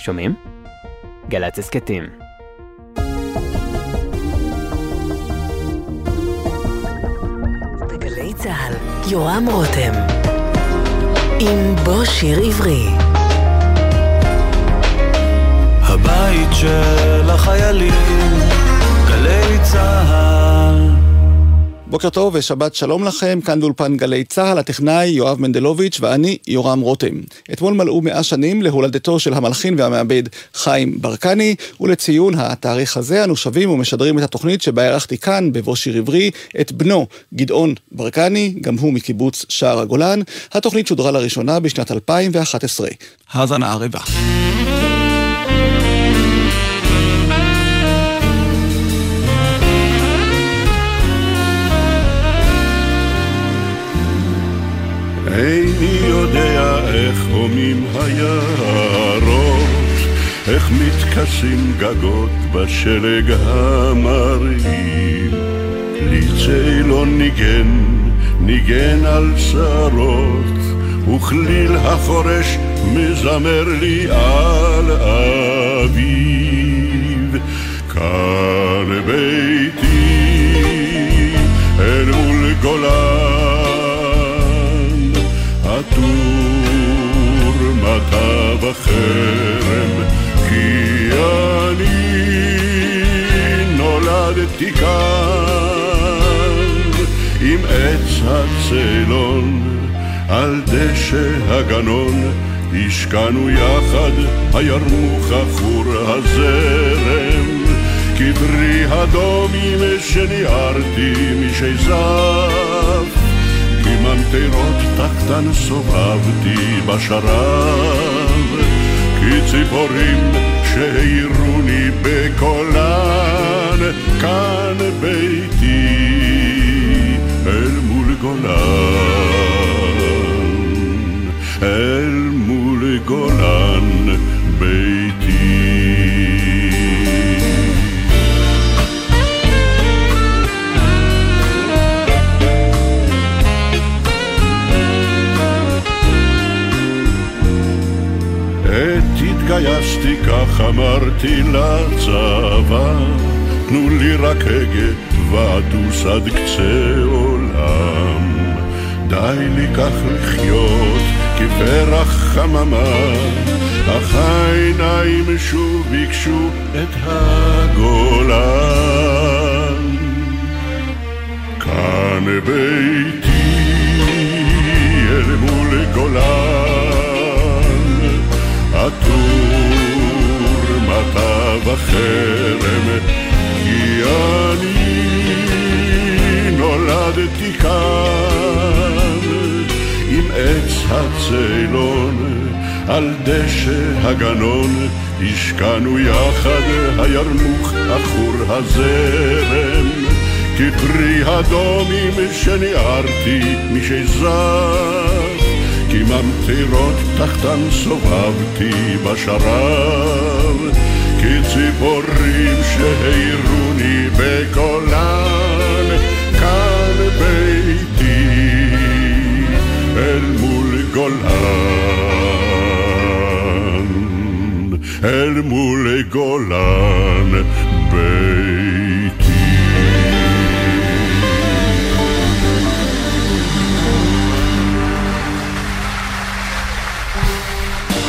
שומעים? גל"צ הסכתים. בגלי צה"ל, יורם רותם. עם בוא שיר עברי. הבית של החיילים, גלי צה"ל. בוקר טוב ושבת שלום לכם, כאן באולפן גלי צה"ל, הטכנאי יואב מנדלוביץ' ואני יורם רותם. אתמול מלאו מאה שנים להולדתו של המלחין והמעבד חיים ברקני, ולציון התאריך הזה אנו שבים ומשדרים את התוכנית שבה ערכתי כאן, בבוא שיר עברי, את בנו גדעון ברקני, גם הוא מקיבוץ שער הגולן. התוכנית שודרה לראשונה בשנת 2011. האזנה ערבה. איני יודע איך הומים היערות, איך מתכסים גגות בשלג המרהיב. לי צילון ניגן, ניגן על שרות, וכליל החורש מזמר לי על אביב. כאן ביתי, אל מול גולן מטה וחרם, כי אני נולדתי כאן עם עץ הצלון על דשא הגנון. השקענו יחד, הירמוך עכור הזרם, כפרי הדומים שניערתי משזף. ממטרות תחתן סובבתי בשרב, כציפורים שהעירוני בקולן, כאן ביתי אל מול גולן, אל מול גולן ביתי. התגייסתי כך אמרתי לצבא תנו לי רק הגה ואטוס עד קצה עולם. די לי כך לחיות כפרח חממה אך העיניים שוב ביקשו את הגולן. כאן ביתי אל מול גולן עטור מטה וחרם, כי אני נולדתי כאן עם עץ הצילון על דשא הגנון, השקענו יחד הירמוך עכור הזרם, כפרי הדומים שניערתי משזר. כי ממטירות תחתן סובבתי בשרב, כציפורים שהעירוני בקולן, כאן ביתי אל מול גולן, אל מול גולן ביתי.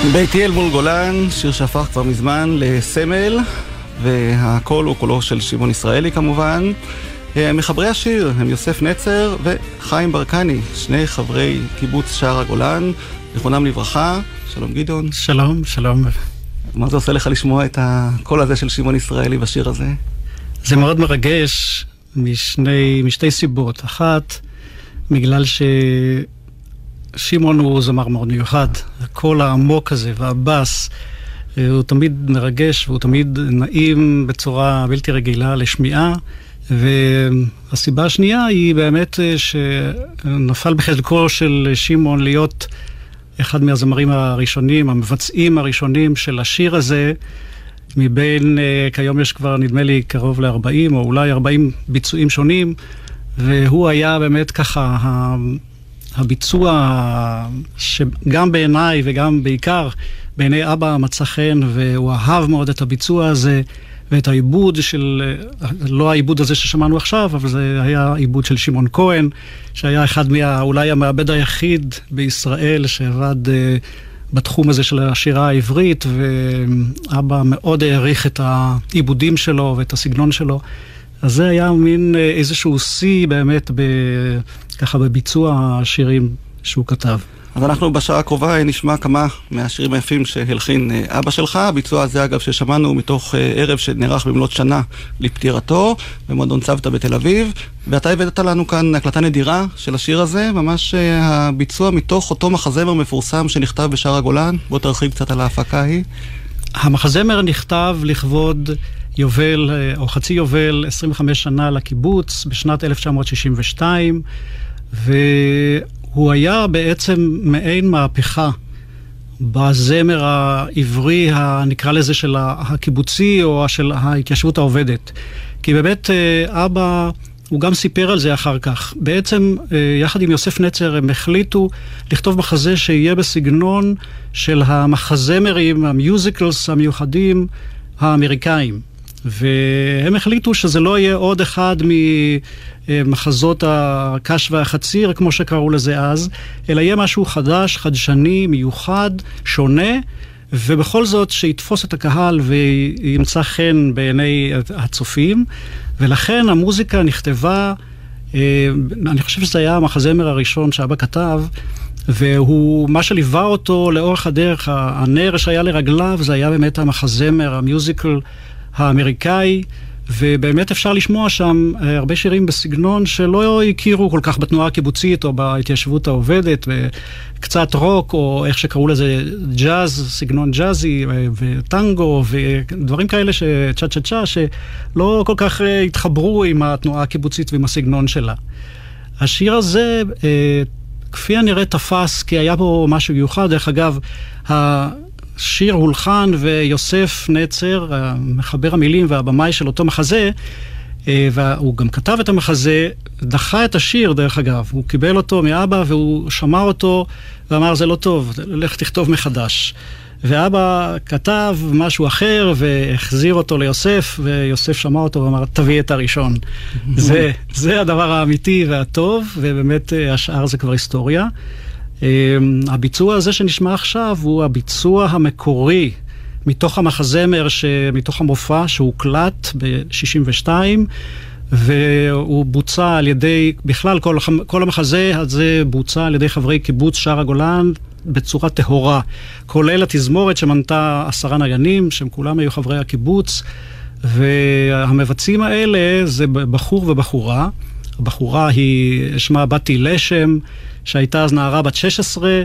ביתי אל מול גולן, שיר שהפך כבר מזמן לסמל, והקול הוא קולו של שמעון ישראלי כמובן. מחברי השיר הם יוסף נצר וחיים ברקני, שני חברי קיבוץ שער הגולן, זיכרונם לברכה. שלום גדעון. שלום, שלום. מה זה עושה לך לשמוע את הקול הזה של שמעון ישראלי בשיר הזה? זה מאוד מרגש משני, משתי סיבות. אחת, בגלל ש... שמעון הוא זמר מאוד מיוחד, הקול העמוק הזה והבאס, הוא תמיד מרגש והוא תמיד נעים בצורה בלתי רגילה לשמיעה. והסיבה השנייה היא באמת שנפל בחלקו של שמעון להיות אחד מהזמרים הראשונים, המבצעים הראשונים של השיר הזה, מבין, כיום יש כבר נדמה לי קרוב ל-40 או אולי 40 ביצועים שונים, והוא היה באמת ככה הביצוע שגם בעיניי וגם בעיקר בעיני אבא מצא חן, והוא אהב מאוד את הביצוע הזה. ואת העיבוד של, לא העיבוד הזה ששמענו עכשיו, אבל זה היה עיבוד של שמעון כהן, שהיה אחד מה... אולי המעבד היחיד בישראל שעבד uh, בתחום הזה של השירה העברית, ואבא מאוד העריך את העיבודים שלו ואת הסגנון שלו. אז זה היה מין אה, איזשהו שיא באמת, ככה בביצוע השירים שהוא כתב. אז אנחנו בשעה הקרובה נשמע כמה מהשירים היפים שהלחין אה, אבא שלך. הביצוע הזה, אגב, ששמענו מתוך אה, ערב שנערך במלאת שנה לפטירתו, במועדון צוותא בתל אביב. ואתה הבאת לנו כאן הקלטה נדירה של השיר הזה, ממש הביצוע מתוך אותו מחזמר מפורסם שנכתב בשער הגולן. בוא תרחיב קצת על ההפקה ההיא. המחזמר נכתב לכבוד יובל, אה, או חצי יובל, 25 שנה לקיבוץ, בשנת 1962, והוא היה בעצם מעין מהפכה בזמר העברי, נקרא לזה, של הקיבוצי, או של ההתיישבות העובדת. כי באמת אה, אבא... הוא גם סיפר על זה אחר כך. בעצם, אה, יחד עם יוסף נצר, הם החליטו לכתוב מחזה שיהיה בסגנון של המחזמרים, המיוזיקלס המיוחדים האמריקאים. והם החליטו שזה לא יהיה עוד אחד ממחזות הקש והחציר, כמו שקראו לזה אז, אלא יהיה משהו חדש, חדשני, מיוחד, שונה. ובכל זאת שיתפוס את הקהל וימצא חן בעיני הצופים, ולכן המוזיקה נכתבה, אה, אני חושב שזה היה המחזמר הראשון שאבא כתב, והוא, מה שליווה אותו לאורך הדרך, הנר שהיה לרגליו, זה היה באמת המחזמר, המיוזיקל האמריקאי. ובאמת אפשר לשמוע שם אה, הרבה שירים בסגנון שלא הכירו כל כך בתנועה הקיבוצית או בהתיישבות העובדת, וקצת רוק, או איך שקראו לזה ג'אז, סגנון ג'אזי, אה, וטנגו, ודברים כאלה, צ'ה צ'ה צ'ה, שלא כל כך אה, התחברו עם התנועה הקיבוצית ועם הסגנון שלה. השיר הזה, כפי הנראה תפס, כי היה בו משהו מיוחד. דרך אגב, שיר הולחן ויוסף נצר, מחבר המילים והבמאי של אותו מחזה, אה, והוא גם כתב את המחזה, דחה את השיר דרך אגב, הוא קיבל אותו מאבא והוא שמע אותו ואמר זה לא טוב, לך תכתוב מחדש. ואבא כתב משהו אחר והחזיר אותו ליוסף, ויוסף שמע אותו ואמר, תביא את הראשון. זה, זה הדבר האמיתי והטוב, ובאמת אה, השאר זה כבר היסטוריה. אמ, הביצוע הזה שנשמע עכשיו הוא הביצוע המקורי מתוך המחזמר, מתוך המופע שהוקלט ב-62. והוא בוצע על ידי, בכלל כל, כל המחזה הזה בוצע על ידי חברי קיבוץ שער הגולן בצורה טהורה, כולל התזמורת שמנתה עשרה ניינים, שהם כולם היו חברי הקיבוץ, והמבצעים האלה זה בחור ובחורה. הבחורה היא, שמה בתי לשם, שהייתה אז נערה בת 16,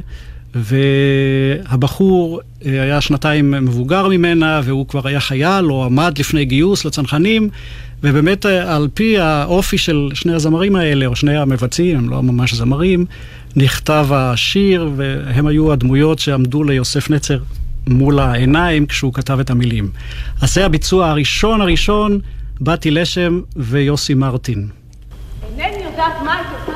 והבחור אה, היה שנתיים מבוגר ממנה, והוא כבר היה חייל או עמד לפני גיוס לצנחנים, ובאמת אה, על פי האופי של שני הזמרים האלה, או שני המבצעים, הם לא ממש זמרים, נכתב השיר, והם היו הדמויות שעמדו ליוסף נצר מול העיניים כשהוא כתב את המילים. אז זה הביצוע הראשון הראשון, באתי לשם ויוסי מרטין. אינני יודעת מה הייתי עושה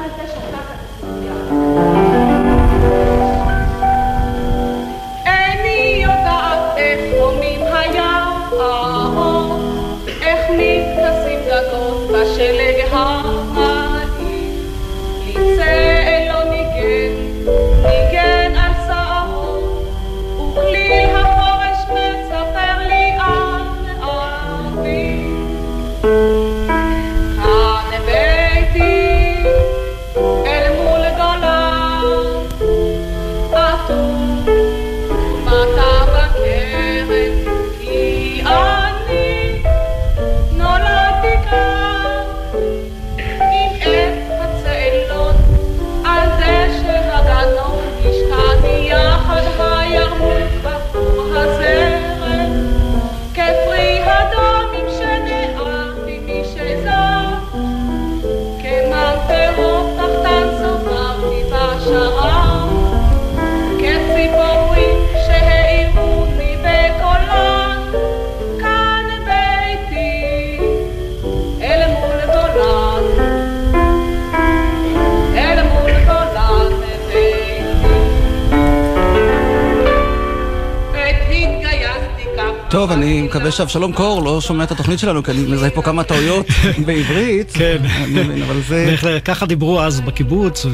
מקווה שאבשלום קור לא שומע את התוכנית שלנו, כי אני מזהה פה כמה טעויות בעברית. כן. מבין, אבל זה... בהחלט, ככה דיברו אז בקיבוץ,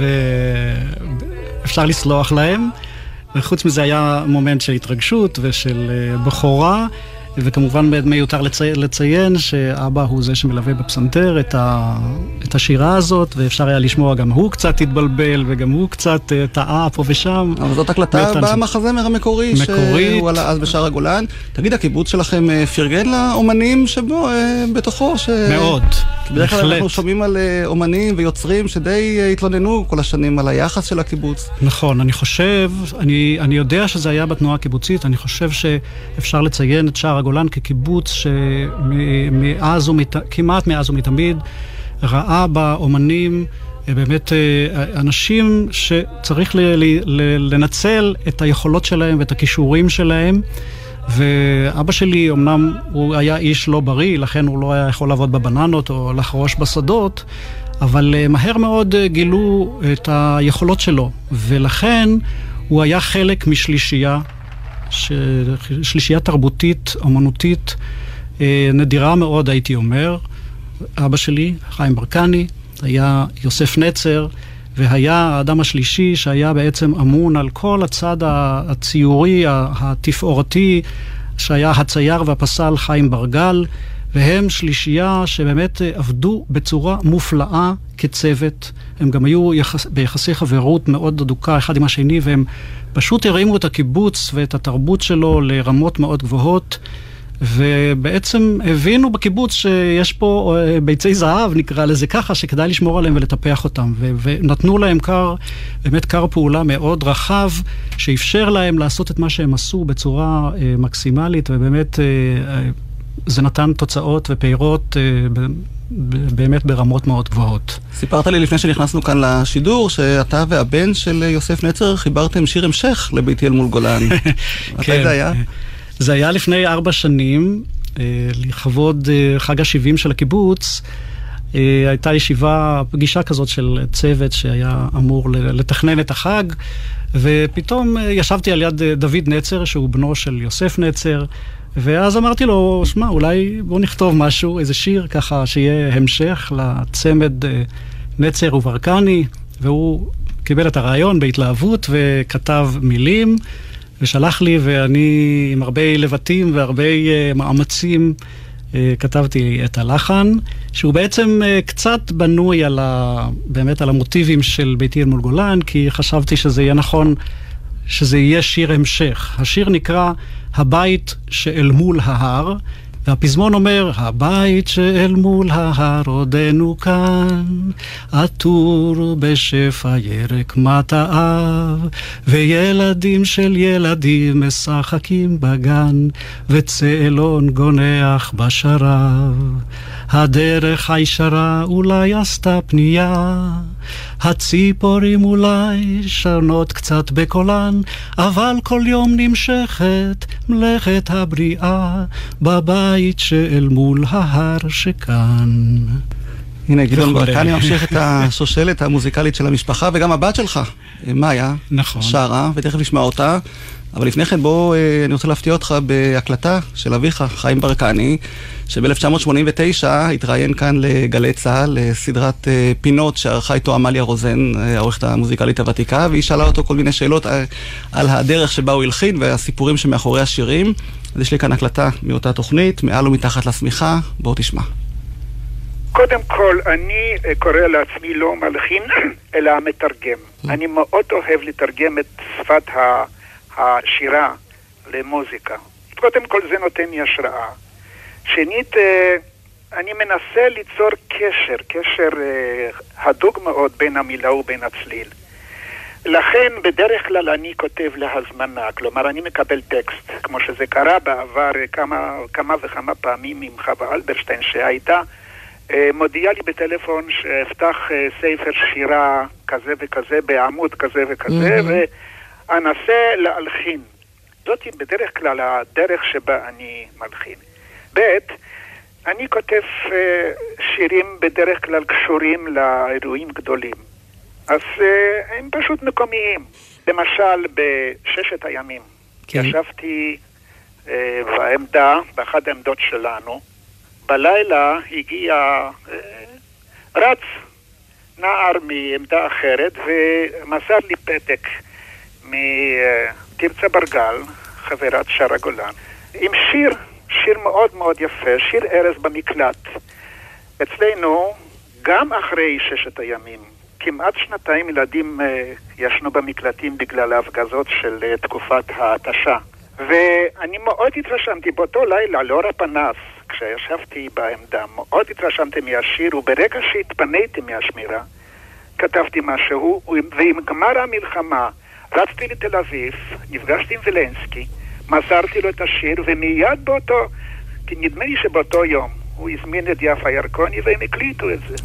ואפשר לסלוח להם. וחוץ מזה היה מומנט של התרגשות ושל אה, בכורה. וכמובן מיותר לצי... לציין שאבא הוא זה שמלווה בפסנתר את, ה... את השירה הזאת, ואפשר היה לשמוע גם הוא קצת התבלבל, וגם הוא קצת uh, טעה פה ושם. אבל זאת הקלטה במחזמר המקורי, מקורית. שהוא עלה אז בשער הגולן. תגיד, הקיבוץ שלכם uh, פרגן לאומנים שבו, uh, בתוכו? ש... מאוד, בהחלט. בדרך כלל אנחנו שומעים על אומנים ויוצרים שדי התלוננו כל השנים על היחס של הקיבוץ. נכון, אני חושב, אני, אני יודע שזה היה בתנועה הקיבוצית, אני חושב שאפשר לציין את שער הגולן כקיבוץ שמאז ומת... כמעט מאז ומתמיד ראה באומנים אה, באמת אה, אנשים שצריך ל... ל... לנצל את היכולות שלהם ואת הכישורים שלהם. ואבא שלי, אמנם הוא היה איש לא בריא, לכן הוא לא היה יכול לעבוד בבננות או לחרוש בשדות, אבל אה, מהר מאוד גילו את היכולות שלו, ולכן הוא היה חלק משלישייה שלישייה תרבותית, אמנותית, אה, נדירה מאוד, הייתי אומר. אבא שלי, חיים ברקני, היה יוסף נצר, והיה האדם השלישי שהיה בעצם אמון על כל הצד הציורי, התפאורתי, שהיה הצייר והפסל חיים ברגל, והם שלישייה שבאמת עבדו בצורה מופלאה כצוות. הם גם היו יחס, ביחסי חברות מאוד אדוקה אחד עם השני, והם פשוט הרימו את הקיבוץ ואת התרבות שלו לרמות מאוד גבוהות. ובעצם הבינו בקיבוץ שיש פה אה, ביצי זהב, נקרא לזה ככה, שכדאי לשמור עליהם ולטפח אותם. ו- ונתנו להם כר, באמת כר פעולה מאוד רחב, שאפשר להם לעשות את מה שהם עשו בצורה אה, מקסימלית, ובאמת אה, אה, זה נתן תוצאות ופירות אה, באמת ברמות מאוד גבוהות. סיפרת לי לפני שנכנסנו כאן לשידור, שאתה והבן של יוסף נצר חיברתם שיר המשך לביתי אל מול גולן. מתי כן. זה היה? זה היה לפני ארבע שנים, אה, לכבוד אה, חג ה-70 של הקיבוץ. הייתה ישיבה, פגישה כזאת של צוות שהיה אמור לתכנן את החג, ופתאום ישבתי על יד דוד נצר, שהוא בנו של יוסף נצר, ואז אמרתי לו, שמע, אולי בוא נכתוב משהו, איזה שיר ככה שיהיה המשך לצמד אה, נצר וברקני, והוא קיבל את הרעיון בהתלהבות וכתב מילים, ושלח לי, ואני עם הרבה לבטים והרבה uh, מאמצים uh, כתבתי את הלחן, שהוא בעצם קצת בנוי על ה, באמת על המוטיבים של ביתי אל מול גולן, כי חשבתי שזה יהיה נכון שזה יהיה שיר המשך. השיר נקרא הבית שאל מול ההר, והפזמון אומר, הבית שאל מול ההר עודנו כאן, עטור בשפע ירק מטעיו, וילדים של ילדים משחקים בגן, וצאלון גונח בשרב. הדרך הישרה אולי עשתה פנייה, הציפורים אולי שונות קצת בקולן, אבל כל יום נמשכת מלאכת הבריאה בבית שאל מול ההר שכאן. הנה, גדעון ברקני ממשיך את השושלת המוזיקלית של המשפחה, וגם הבת שלך, מאיה, נכון. שרה, ותכף נשמע אותה. אבל לפני כן, בוא, אה, אני רוצה להפתיע אותך בהקלטה של אביך, חיים ברקני, שב-1989 התראיין כאן לגלי צה"ל, לסדרת אה, פינות שערכה איתו עמליה רוזן, אה, העורכת המוזיקלית הוותיקה, והיא שאלה אותו כל מיני שאלות על הדרך שבה הוא הלחין והסיפורים שמאחורי השירים. אז יש לי כאן הקלטה מאותה תוכנית, מעל ומתחת לשמיכה, בואו תשמע. קודם כל, אני קורא לעצמי לא מלחין, אלא מתרגם. אני מאוד אוהב לתרגם את שפת ה... השירה למוזיקה. קודם כל זה נותן לי השראה. שנית, אה, אני מנסה ליצור קשר, קשר אה, הדוק מאוד בין המילה ובין הצליל. לכן בדרך כלל אני כותב להזמנה, כלומר אני מקבל טקסט, כמו שזה קרה בעבר כמה, כמה וכמה פעמים עם חווה אלברשטיין שהייתה אה, מודיעה לי בטלפון שאפתח ספר שירה כזה וכזה בעמוד כזה וכזה, mm-hmm. אנסה להלחין. זאת בדרך כלל הדרך שבה אני מלחין. ב', אני כותב uh, שירים בדרך כלל קשורים לאירועים גדולים. אז uh, הם פשוט מקומיים. למשל, בששת הימים כן. ישבתי אה, בעמדה, באחת העמדות שלנו. בלילה הגיע אה, רץ נער מעמדה אחרת ומסר לי פתק מתרצה ברגל, חברת שרה גולן, עם שיר, שיר מאוד מאוד יפה, שיר ארז במקלט. אצלנו, גם אחרי ששת הימים, כמעט שנתיים ילדים uh, ישנו במקלטים בגלל ההפגזות של uh, תקופת ההתשה. ואני מאוד התרשמתי באותו לילה, לאור הפנס, כשישבתי בעמדה, מאוד התרשמתי מהשיר, וברגע שהתפניתי מהשמירה, כתבתי משהו, ועם גמר המלחמה רצתי לתל אביב, נפגשתי עם וילנסקי, מסרתי לו את השיר, ומיד באותו, כי נדמה לי שבאותו יום הוא הזמין את יפה ירקוני והם הקליטו את זה.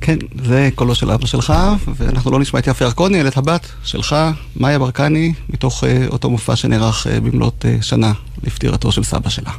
כן, זה קולו של אבא שלך, ואנחנו לא נשמע את יפה ירקוני, אלא את הבת שלך, מאיה ברקני, מתוך uh, אותו מופע שנערך uh, במלאת uh, שנה לפטירתו של סבא שלה.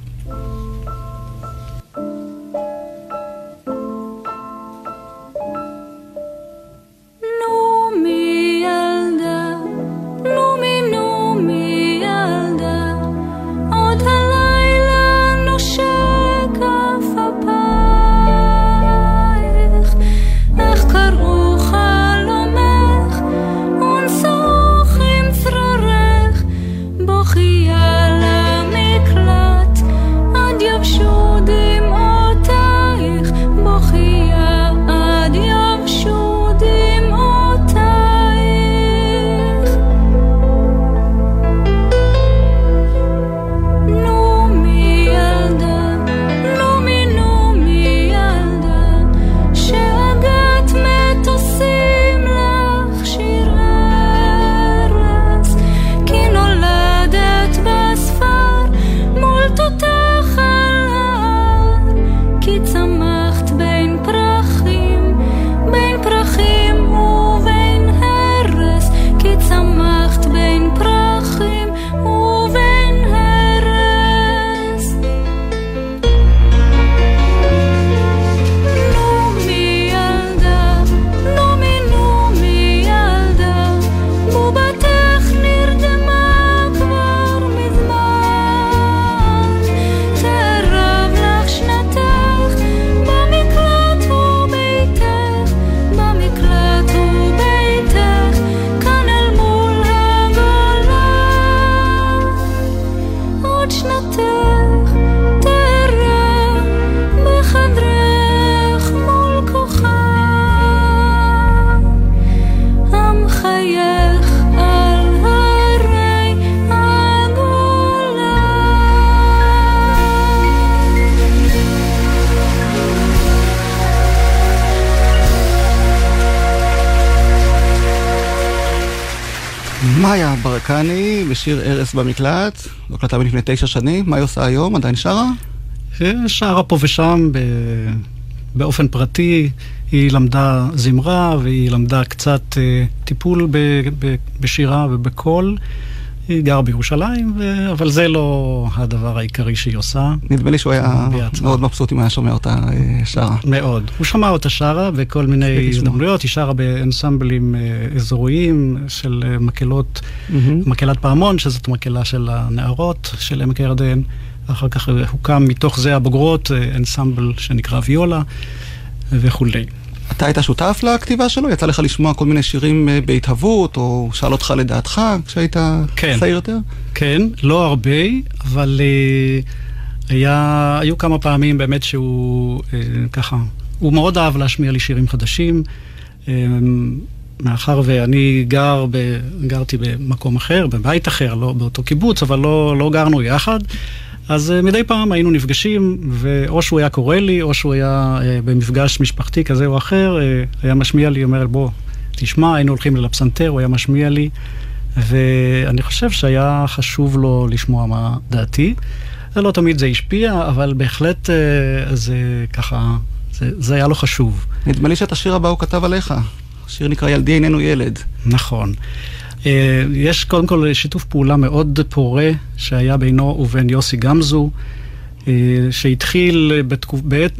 ארס במקלט, זו לא הקלטה מלפני תשע שנים, מה היא עושה היום? עדיין שרה? שרה פה ושם ב... באופן פרטי, היא למדה זמרה והיא למדה קצת uh, טיפול ב... ב... בשירה ובקול. היא גרה בירושלים, ו... אבל זה לא הדבר העיקרי שהיא עושה. נדמה לי שהוא היה מאוד מבסוט אם היה שומע אותה אה, שרה. מאוד. הוא שמע אותה שרה בכל מיני הזדמנויות, היא שרה באנסמבלים אה, אזוריים של אה, מקהלות, mm-hmm. מקהלת פעמון, שזאת מקהלה של הנערות של עמק הירדן. אחר כך הוקם מתוך זה הבוגרות אנסמבל שנקרא ויולה וכולי. אתה היית שותף לכתיבה שלו? יצא לך לשמוע כל מיני שירים אה, בהתהוות, או שאל אותך לדעתך כשהיית כן, צעיר יותר? כן, לא הרבה, אבל uh, היה, היו כמה פעמים באמת שהוא uh, ככה, הוא מאוד אהב להשמיע לי שירים חדשים. Uh, מאחר ואני גר ב, גרתי במקום אחר, בבית אחר, לא באותו קיבוץ, אבל לא, לא גרנו יחד. אז uh, מדי פעם היינו נפגשים, ואו שהוא היה קורא לי, או שהוא היה uh, במפגש משפחתי כזה או אחר, uh, היה משמיע לי, אומר, בוא, תשמע, היינו הולכים לפסנתר, הוא היה משמיע לי, ואני חושב שהיה חשוב לו לשמוע מה דעתי. זה לא תמיד זה השפיע, אבל בהחלט זה ככה, זה, זה היה לו חשוב. נדמה לי שאת השיר הבא הוא כתב עליך. השיר נקרא ילדי איננו ילד. נכון. אה, יש קודם כל שיתוף פעולה מאוד פורה שהיה בינו ובין יוסי גמזו, אה, שהתחיל בתקופ... בעת...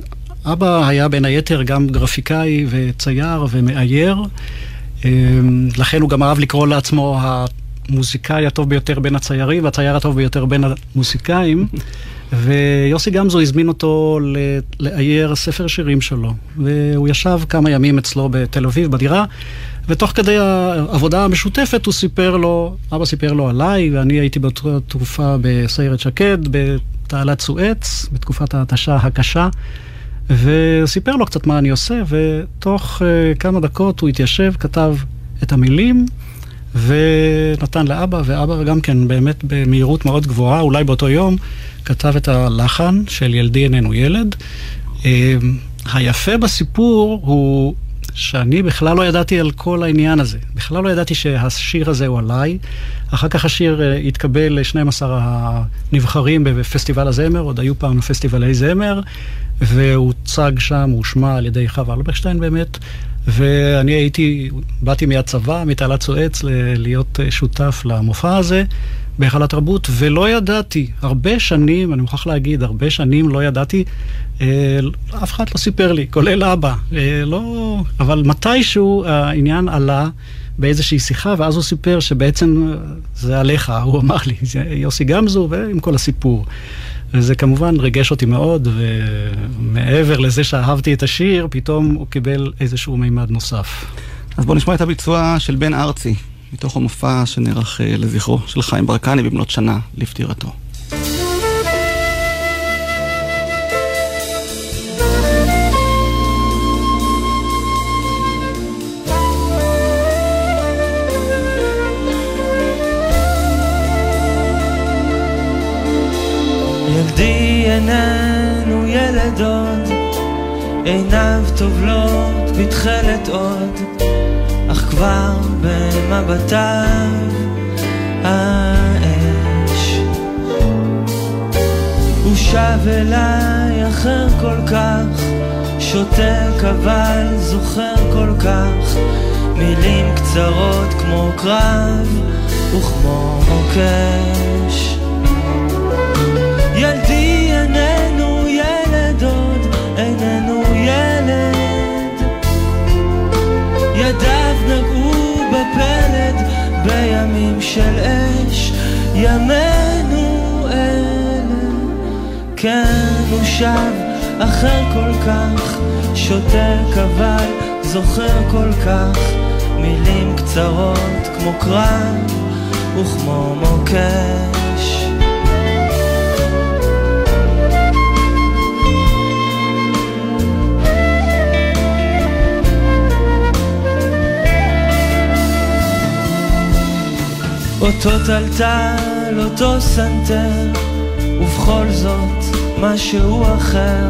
אבא היה בין היתר גם גרפיקאי וצייר ומאייר, אה, לכן הוא גם אהב לקרוא לעצמו המוזיקאי הטוב ביותר בין הציירים והצייר הטוב ביותר בין המוזיקאים. ויוסי גמזו הזמין אותו לאייר ספר שירים שלו. והוא ישב כמה ימים אצלו בתל אביב, בדירה, ותוך כדי העבודה המשותפת הוא סיפר לו, אבא סיפר לו עליי, ואני הייתי באותה תקופה בסיירת שקד, בתעלת סואץ, בתקופת ההתשה הקשה. וסיפר לו קצת מה אני עושה, ותוך uh, כמה דקות הוא התיישב, כתב את המילים, ונתן לאבא, ואבא גם כן באמת במהירות מאוד גבוהה, אולי באותו יום, כתב את הלחן של ילדי איננו ילד. Uh, היפה בסיפור הוא שאני בכלל לא ידעתי על כל העניין הזה. בכלל לא ידעתי שהשיר הזה הוא עליי. אחר כך השיר uh, התקבל ל-12 הנבחרים בפסטיבל הזמר, עוד היו פעם פסטיבלי זמר, והוצג שם, הושמע על ידי חווה אלברשטיין באמת, ואני הייתי, באתי מהצבא, מתעלת סואץ, להיות אה, שותף למופע הזה בהיכל התרבות, ולא ידעתי, הרבה שנים, אני מוכרח להגיד, הרבה שנים לא ידעתי, אה, אף אחד לא סיפר לי, כולל אבא, אה, לא, אבל מתישהו העניין עלה. באיזושהי שיחה, ואז הוא סיפר שבעצם זה עליך, הוא אמר לי, יוסי גמזו ועם כל הסיפור. וזה כמובן ריגש אותי מאוד, ומעבר לזה שאהבתי את השיר, פתאום הוא קיבל איזשהו מימד נוסף. אז בואו נשמע את הביצוע של בן ארצי, מתוך המופע שנערך אה, לזכרו של חיים ברקני במלאת שנה לפטירתו. ילדי איננו ילד עוד, עיניו טובלות בתכלת עוד, אך כבר במבטיו האש. הוא שב אליי אחר כל כך, שותק אבל זוכר כל כך, מילים קצרות כמו קרב וכמו מוקש. ילדי איננו ילד עוד, איננו ילד. ידיו של אש, ימינו אלה. כן, הוא שב אחר כל כך, שותק אבל זוכר כל כך, מילים קצרות כמו קרב וכמו מוקש. אותו תלתל, אותו סנטר, ובכל זאת משהו אחר,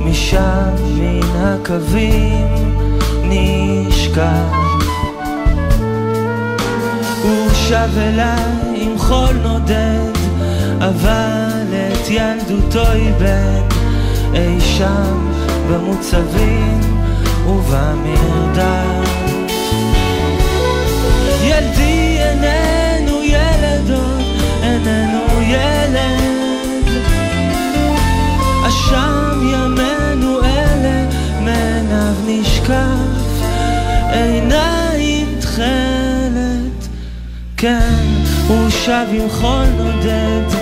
משם מן הקווים נשכח. הוא שב אליי עם חול נודד, אבל את ילדותו איבד אי שם במוצבים ובמרדף. איננו ילד. אשם ימינו אלה, מעיניו נשקף, עיניים תכלת. כן, הוא שב עם חול נודד,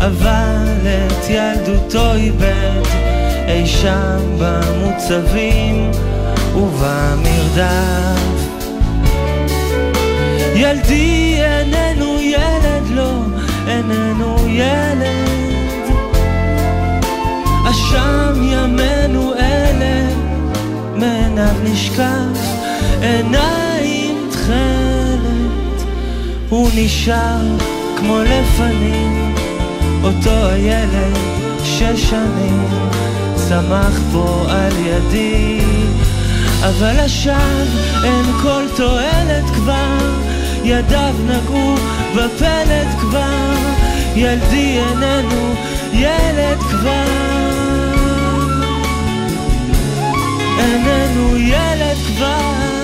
אבל את ילדותו איבד, אי שם במוצבים ובמרדף. ילדי איננו ילד, לא, איננו ילד. אשם ימינו אלה, מעיניו נשקף, עיניים תכלת. הוא נשאר כמו לפנים, אותו הילד שש שנים, צמח פה על ידי. אבל עכשיו אין כל תועלת כבר, ידיו נגעו בפלט כבר, ילדי איננו ילד כבר. איננו ילד כבר.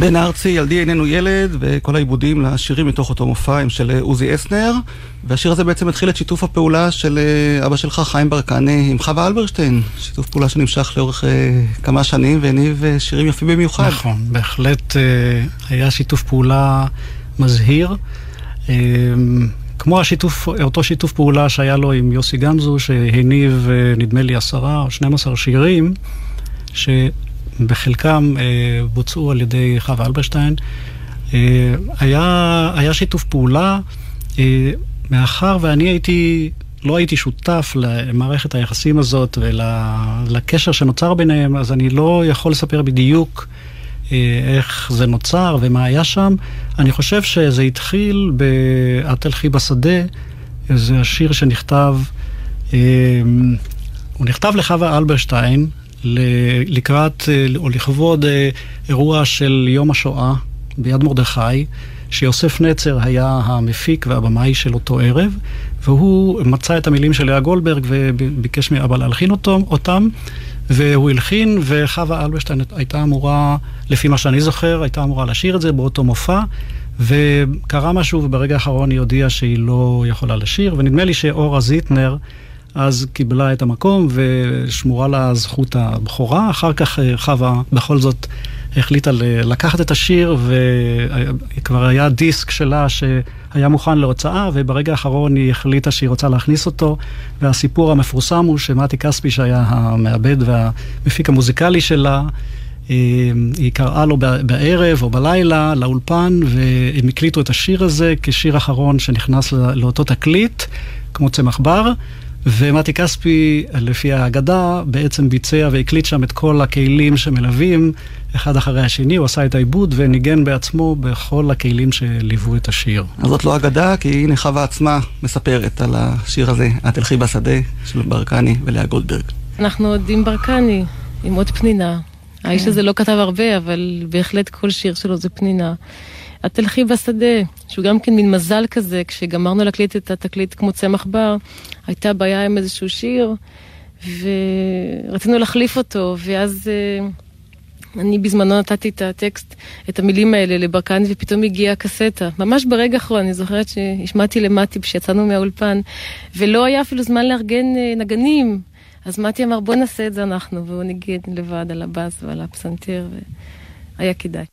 בן ארצי, ילדי איננו ילד, וכל העיבודים לשירים מתוך אותו מופע הם של עוזי אסנר, והשיר הזה בעצם התחיל את שיתוף הפעולה של אה, אבא שלך, חיים ברקני, עם חווה אלברשטיין, שיתוף פעולה שנמשך לאורך אה, כמה שנים והניב אה, שירים יפים במיוחד. נכון, בהחלט היה שיתוף פעולה מזהיר. כמו השיתוף, אותו שיתוף פעולה שהיה לו עם יוסי גמזו, שהניב נדמה לי עשרה או 12 שירים, ש... בחלקם אה, בוצעו על ידי חווה אלברשטיין. אה, היה, היה שיתוף פעולה, אה, מאחר ואני הייתי, לא הייתי שותף למערכת היחסים הזאת ולקשר שנוצר ביניהם, אז אני לא יכול לספר בדיוק אה, איך זה נוצר ומה היה שם. אני חושב שזה התחיל ב"את תלכי בשדה", זה השיר שנכתב, אה, הוא נכתב לחווה אלברשטיין, לקראת אה, או לכבוד אה, אירוע של יום השואה ביד מרדכי, שיוסף נצר היה המפיק והבמאי של אותו ערב, והוא מצא את המילים של לאה גולדברג וביקש מאבא להלחין אותו, אותם, והוא הלחין, וחווה אלברשטיין הייתה אמורה, לפי מה שאני זוכר, הייתה אמורה לשיר את זה באותו מופע. וקרה משהו, וברגע האחרון היא הודיעה שהיא לא יכולה לשיר, ונדמה לי שאורה זיטנר, אז קיבלה את המקום ושמורה לה זכות הבכורה. אחר כך אה, חווה בכל זאת החליטה לקחת את השיר, וכבר היה דיסק שלה שהיה מוכן להוצאה, וברגע האחרון היא החליטה שהיא רוצה להכניס אותו. והסיפור המפורסם הוא שמתי כספי, שהיה המעבד והמפיק המוזיקלי שלה, אה, היא קראה לו בערב או בלילה לאולפן, והם הקליטו את השיר הזה כשיר אחרון שנכנס לאותו תקליט, כמו צמח בר. ומתי כספי, לפי האגדה, בעצם ביצע והקליט שם את כל הכלים שמלווים, אחד אחרי השני, הוא עשה את העיבוד וניגן בעצמו בכל הכלים שליוו את השיר. אז זאת לא אגדה, כי הנה חווה עצמה מספרת על השיר הזה, את תלכי בשדה, של ברקני ולאה גולדברג. אנחנו עוד עם ברקני, עם עוד פנינה. האיש הזה לא כתב הרבה, אבל בהחלט כל שיר שלו זה פנינה. את תלכי בשדה, שהוא גם כן מין מזל כזה, כשגמרנו להקליט את התקליט כמו צמח בר, הייתה בעיה עם איזשהו שיר, ורצינו להחליף אותו, ואז אה, אני בזמנו נתתי את הטקסט, את המילים האלה לברקני, ופתאום הגיעה הקסטה. ממש ברגע האחרון, אני זוכרת שהשמעתי למטי כשיצאנו מהאולפן, ולא היה אפילו זמן לארגן אה, נגנים. אז מתי אמר, בוא נעשה את זה אנחנו, והוא ניגן לבד על הבאס ועל הפסנתר, והיה כדאי.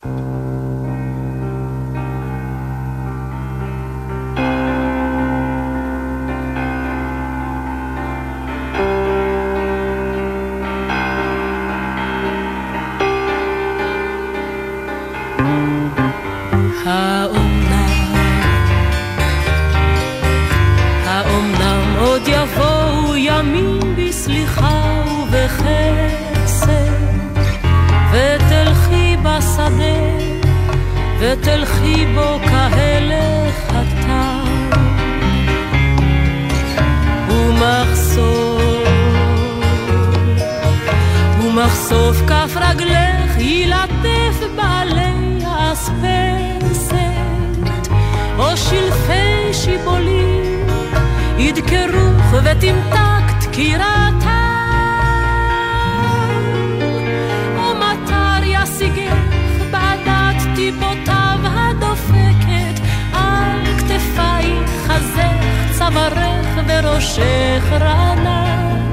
ותלכי בו כהלך הטל ומחשוף ומחשוף כף רגלך ילטף בעלי האספסת. או שלפי שיבולים ידקרוך ותמתק דקירתה חזך, צווארך וראשך רענן.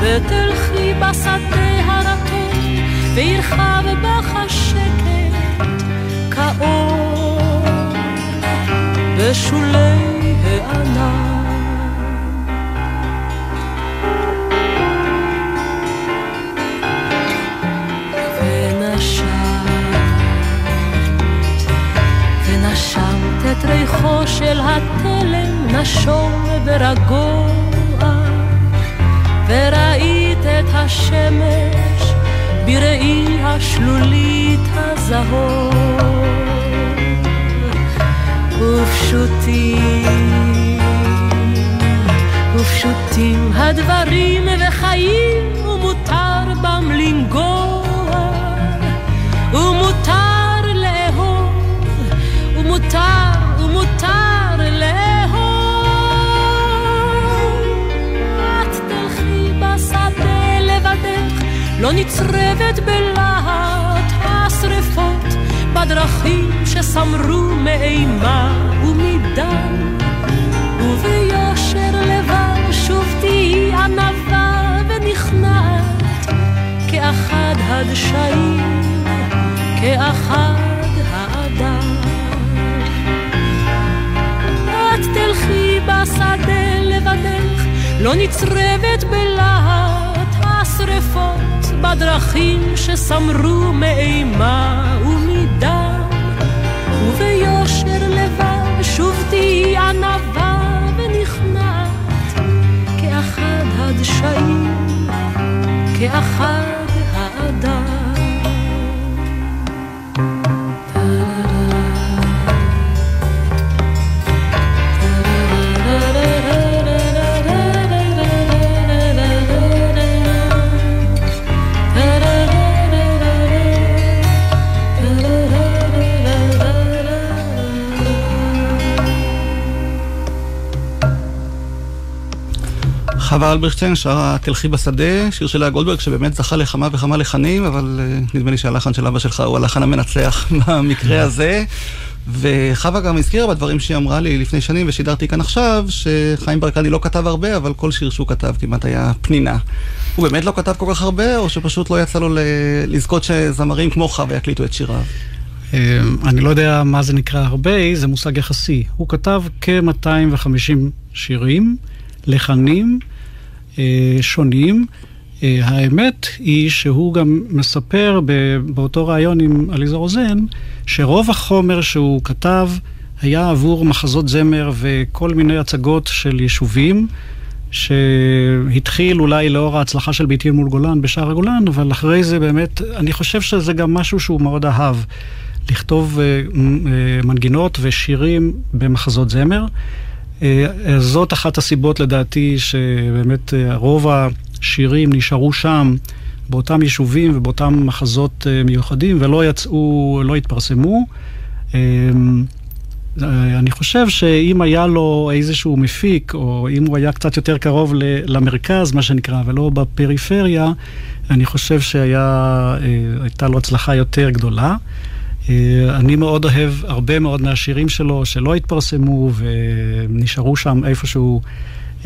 ותלכי בשדה הרטון וירחב בך השקט כאור בשולי הענן. ריחו של התלם נשום ורגוע, וראית את השמש בראי השלולית הזהור. ופשוטים, ופשוטים הדברים וחיים, ומותר בם לנגוע, ומותר לאהוב, ומותר לא נצרבת בלהט השרפות, בדרכים שסמרו מאימה ומדם, וביושר לבב שוב תהי ענווה ונכנעת, כאחד הדשאים, כאחד האדם. את תלכי בשדה לבדך, לא נצרבת בלהט השרפות בדרכים שסמרו מאימה ומדם, וביושר לבב שוב תהי ענווה ונכנעת, כאחד הדשאים, כאחד חווה אלברשטיין שרה "תלכי בשדה", שיר של לאה גולדברג שבאמת זכה לכמה וכמה לחנים, אבל uh, נדמה לי שהלחן של אבא שלך הוא הלחן המנצח במקרה הזה. וחווה גם הזכירה בדברים שהיא אמרה לי לפני שנים ושידרתי כאן עכשיו, שחיים ברקני לא כתב הרבה, אבל כל שיר שהוא כתב כמעט היה פנינה. הוא באמת לא כתב כל כך הרבה, או שפשוט לא יצא לו לזכות שזמרים כמו חווה יקליטו את שיריו? אני לא יודע מה זה נקרא הרבה, זה מושג יחסי. הוא כתב כ-250 שירים, לחנים. אה, שונים. אה, האמת היא שהוא גם מספר באותו ראיון עם עליזה רוזן, שרוב החומר שהוא כתב היה עבור מחזות זמר וכל מיני הצגות של יישובים, שהתחיל אולי לאור ההצלחה של ביתי מול גולן בשער הגולן, אבל אחרי זה באמת, אני חושב שזה גם משהו שהוא מאוד אהב, לכתוב אה, מנגינות ושירים במחזות זמר. אה, זאת אחת הסיבות לדעתי שבאמת אה, רוב השירים נשארו שם, באותם יישובים ובאותם מחזות אה, מיוחדים, ולא יצאו, לא התפרסמו. אני חושב שאם היה לו איזשהו מפיק, או אם הוא היה קצת יותר קרוב למרכז, מה שנקרא, ולא בפריפריה, אני חושב שהייתה לו הצלחה יותר גדולה. אה, אני מאוד אוהב הרבה מאוד מהשירים שלו שלא התפרסמו ונשארו שם איפשהו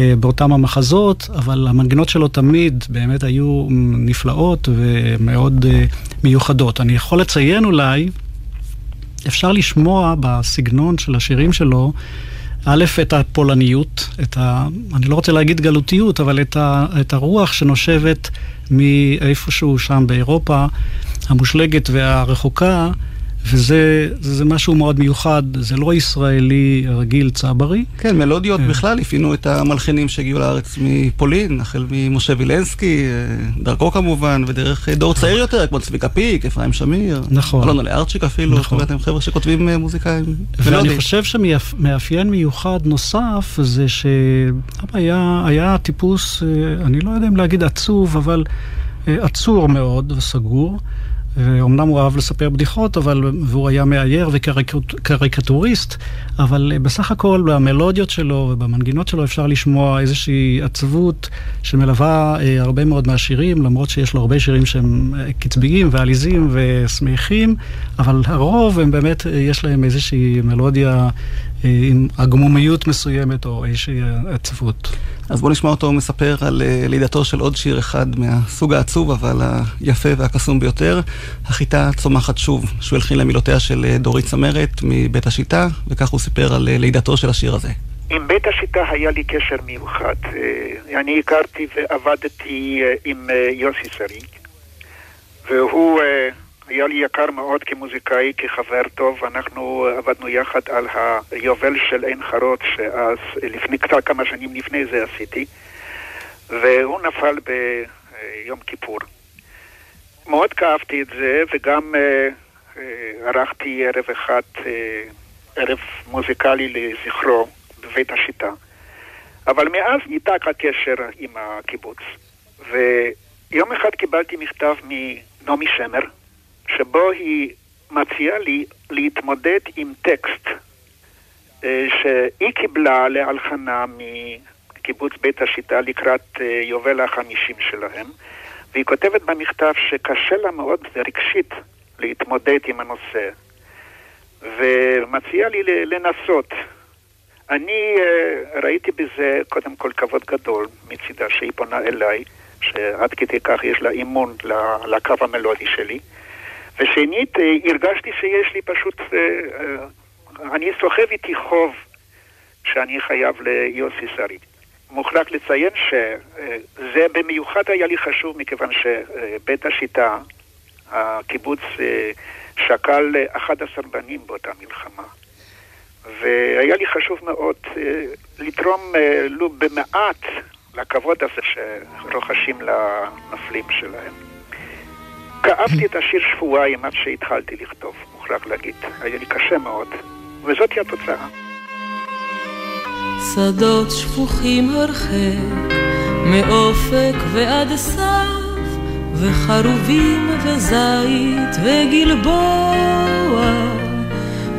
אה, באותם המחזות, אבל המנגינות שלו תמיד באמת היו נפלאות ומאוד אה, מיוחדות. אני יכול לציין אולי, אפשר לשמוע בסגנון של השירים שלו, א', את הפולניות, את ה... אני לא רוצה להגיד גלותיות, אבל את, ה, את הרוח שנושבת מאיפשהו שם באירופה, המושלגת והרחוקה. וזה זה משהו מאוד מיוחד, זה לא ישראלי רגיל צברי. כן, מלודיות כן. בכלל אפינו את המלחינים שהגיעו לארץ מפולין, החל ממשה וילנסקי, אה, דרכו כמובן, ודרך דור צעיר יותר, כמו צביקה פיק, אפרים שמיר. נכון. אלונה לארצ'יק אפילו, נכון. זאת אומרת, הם חבר'ה שכותבים אה, מוזיקאים ואני חושב שמאפיין מיוחד נוסף זה שהיה היה טיפוס, אה, אני לא יודע אם להגיד עצוב, אבל עצור מאוד וסגור. ואומנם הוא אהב לספר בדיחות, אבל, והוא היה מאייר וקריקטוריסט, אבל בסך הכל במלודיות שלו ובמנגינות שלו אפשר לשמוע איזושהי עצבות שמלווה אה, הרבה מאוד מהשירים, למרות שיש לו הרבה שירים שהם אה, קצביים ועליזים ושמחים, אבל הרוב הם באמת, אה, יש להם איזושהי מלודיה אה, עם עגמומיות מסוימת או איזושהי עצבות. אז בואו נשמע אותו מספר על אה, לידתו של עוד שיר אחד מהסוג העצוב, אבל היפה והקסום ביותר, החיטה צומחת שוב, שהוא הלחין למילותיה של אה, דורית צמרת מבית השיטה, וכך הוא סיפר על לידתו של השיר הזה. עם בית השיטה היה לי קשר מיוחד. אני הכרתי ועבדתי עם יוסי שריג, והוא היה לי יקר מאוד כמוזיקאי, כחבר טוב, אנחנו עבדנו יחד על היובל של עין חרוץ, שאז, לפני קצת כמה שנים לפני זה עשיתי, והוא נפל ביום כיפור. מאוד כאבתי את זה, וגם אה, אה, ערכתי ערב אחד, אה, ערב מוזיקלי לזכרו בבית השיטה. אבל מאז ניתק הקשר עם הקיבוץ. ויום אחד קיבלתי מכתב מנעמי שמר, שבו היא מציעה לי להתמודד עם טקסט אה, שהיא קיבלה להלחנה מקיבוץ בית השיטה לקראת אה, יובל החמישים שלהם, והיא כותבת במכתב שקשה לה מאוד רגשית להתמודד עם הנושא. ומציע לי לנסות. אני אה, ראיתי בזה קודם כל כבוד גדול מצידה שהיא פונה אליי, שעד כדי כך יש לה אימון לקו המלודי שלי. ושנית, אה, הרגשתי שיש לי פשוט, אה, אה, אני סוחב איתי חוב שאני חייב ליוסי שריד. מוחלט לציין שזה במיוחד היה לי חשוב מכיוון שבית השיטה, הקיבוץ שקל 11 בנים באותה מלחמה. והיה לי חשוב מאוד לתרום לו במעט לכבוד הזה שרוחשים לנופלים שלהם. כאבתי את השיר שבועיים עד שהתחלתי לכתוב, מוכרח להגיד. היה לי קשה מאוד, וזאתי התוצאה. שדות שפוכים הרחק, מאופק ועד סף, וחרובים וזית וגלבוע,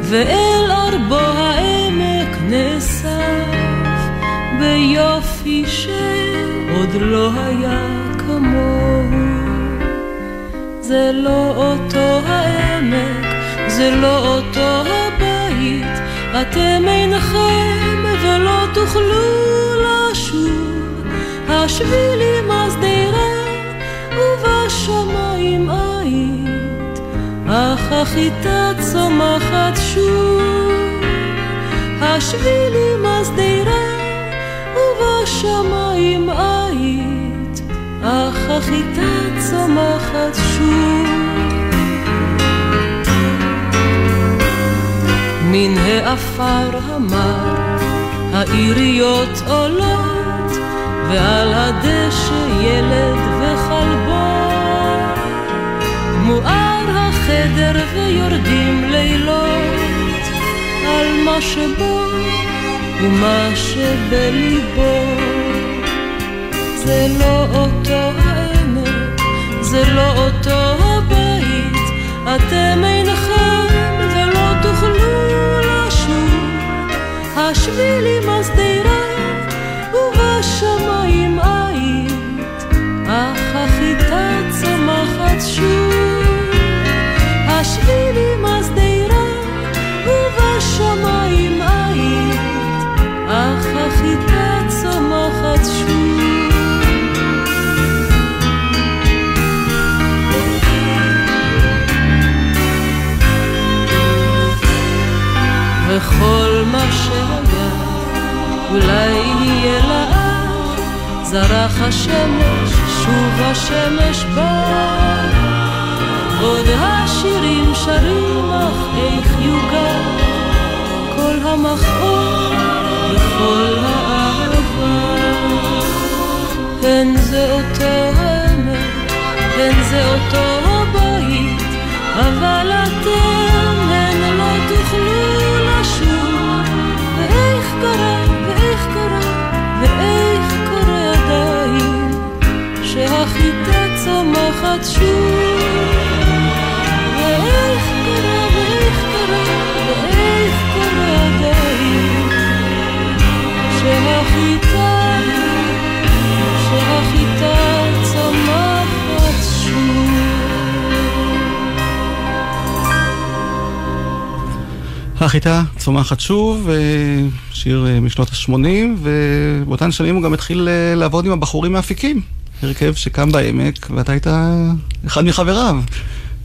ואל ארבו העמק נאסף, ביופי שעוד לא היה. זה לא אותו העמק, זה לא אותו הבית, אתם אינכם ולא תוכלו לשוב. השבילים השדרה ובשמיים היית, אך החיטה צומחת שוב. השבילים השדרה ובשמיים היית, אך החיטה צומחת שוב. מן העפר המר העיריות עולות, ועל הדשא ילד וכלבו. מואר החדר ויורדים לילות על מה שבו ומה שבליבו. זה לא אותו העמק, זה לא אותו הבית, אתם אינכם ולא תוכלו לשוב. השבילים השדרה ובשמיים היית, אך החיטה צומחת שוב. השבילים השדרה וכל מה שהיה אולי יהיה לאט, זרח השמש, שוב השמש בא. עוד השירים שרים, אך איך יוגע כל המכאוב וכל האהבה. הן זה אותו העמק, הן זה אותו הבית, אבל אתם החיטה צומחת שוב, אה, שיר אה, משנות ה-80, ובאותן שנים הוא גם התחיל אה, לעבוד עם הבחורים מאפיקים. הרכב שקם בעמק, ואתה היית אחד מחבריו.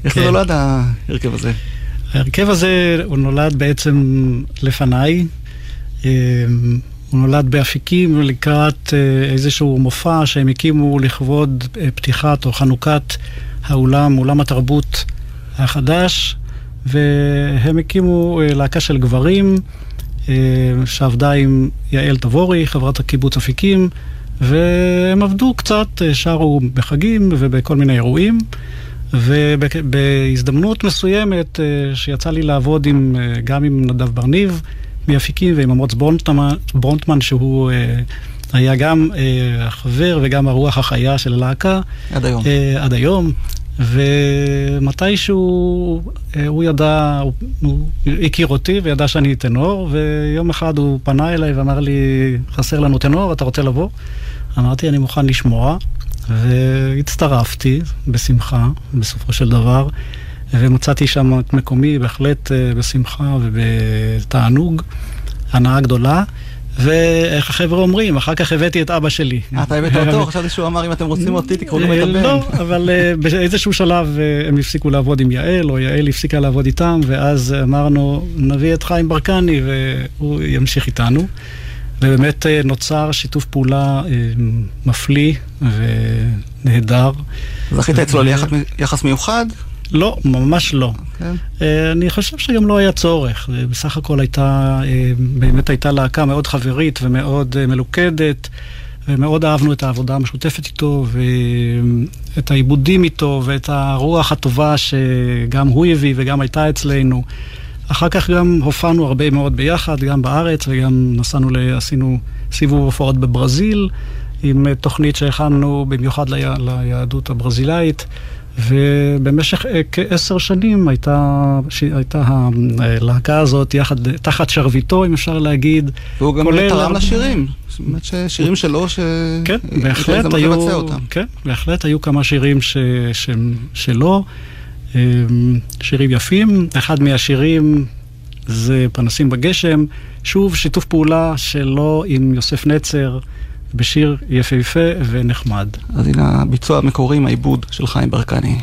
איך כן. נולד ההרכב הזה? ההרכב הזה, הוא נולד בעצם לפניי. אה, הוא נולד באפיקים לקראת אה, איזשהו מופע שהם הקימו לכבוד אה, פתיחת או חנוכת האולם, אולם התרבות החדש, והם הקימו להקה של גברים שעבדה עם יעל תבורי, חברת הקיבוץ אפיקים, והם עבדו קצת, אה, שרו בחגים ובכל מיני אירועים. ובהזדמנות מסוימת אה, שיצא לי לעבוד עם, אה, גם עם נדב בר-ניב מאפיקים ועם אמוץ ברונטמן, ברונטמן שהוא היה גם החבר וגם הרוח החיה של הלהקה. עד היום. עד היום. ומתישהו אה, הוא ידע, הוא, הכיר אותי וידע שאני טנור, ויום אחד הוא פנה אליי ואמר לי, חסר לנו טנור, אתה רוצה לבוא? אמרתי, אני מוכן לשמוע, והצטרפתי בשמחה, בסופו של דבר. ומצאתי שם את מקומי בהחלט אה, בשמחה ובתענוג, הנאה גדולה. ואיך החבר'ה אומרים, אחר כך הבאתי את אבא שלי. אה, אתה הבאת אותו? חשבתי שהוא אמר, אם אתם רוצים אותי, תקראו גם את הבן. לא, אבל באיזשהו שלב הם הפסיקו לעבוד עם יעל, או יעל הפסיקה לעבוד איתם, ואז אמרנו, נביא את חיים ברקני, והוא ימשיך איתנו. ובאמת נוצר שיתוף פעולה מפליא ונהדר. זכית אצלו ליחס מיוחד? לא, ממש לא. Okay. כן. אני חושב שגם לא היה צורך. בסך הכל הייתה, באמת הייתה להקה מאוד חברית ומאוד מלוכדת, ומאוד אהבנו את העבודה המשותפת איתו, ואת העיבודים איתו, ואת הרוח הטובה שגם הוא הביא וגם הייתה אצלנו. אחר כך גם הופענו הרבה מאוד ביחד, גם בארץ, וגם נסענו, עשינו סיבוב הופעות בברזיל, עם תוכנית שהכנו במיוחד ליהדות הברזילאית. ובמשך כעשר שנים הייתה, הייתה הלהקה הזאת יחד, תחת שרביטו, אם אפשר להגיד. והוא גם תרם לשירים. זאת אומרת ששירים שלו, ש... כן, בהחלט היו, כן, בהחלט היו כמה שירים ש, ש, שלו, שירים יפים. אחד מהשירים זה פנסים בגשם. שוב, שיתוף פעולה שלו עם יוסף נצר. בשיר יפהפה ונחמד. אז הנה הביצוע המקורי עם העיבוד של חיים ברקני.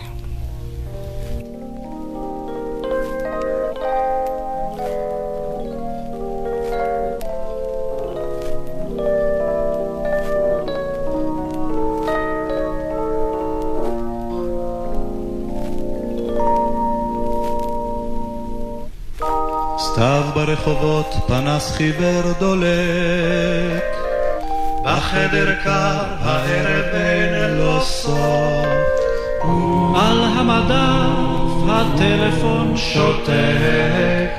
סתיו ברחובות, פנס חיוור דולק בחדר קר, הערב אין לו סוף. על המדף הטלפון שותק,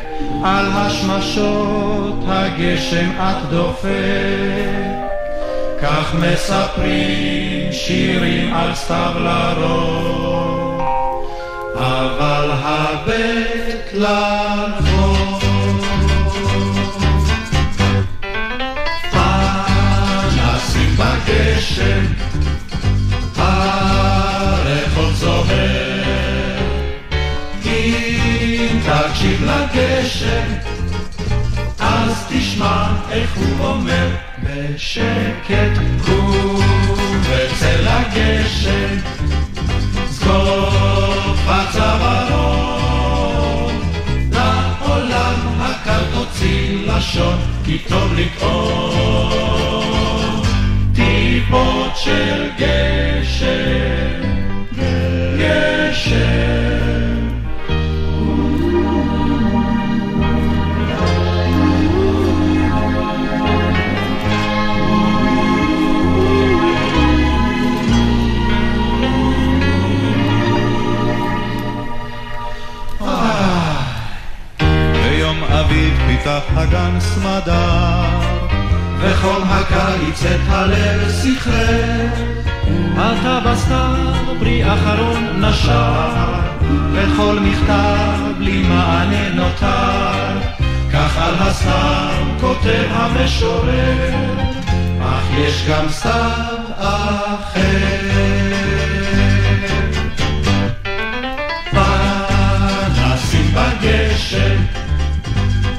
על השמשות הגשם את דופק. כך מספרים שירים על סתיו לרוב, אבל הבית לרחוב. בגשם, הרחוב זוהר. אם תקשיב לגשם, אז תשמע איך הוא אומר בשקט, ובצל הגשם, זקוף הצווארון, לעולם הקר תוציא לשון, כי טוב לטעון. טיפות של גשם, גשם. ביום אביב פיתח הגן סמדר וכל הקיץ את הלב סחרר. אתה בסתיו פרי אחרון נשר, וכל מכתב בלי מענה נותר. כך על הסתיו כותב המשורר, אך יש גם סתיו אחר. פנסים בגשם,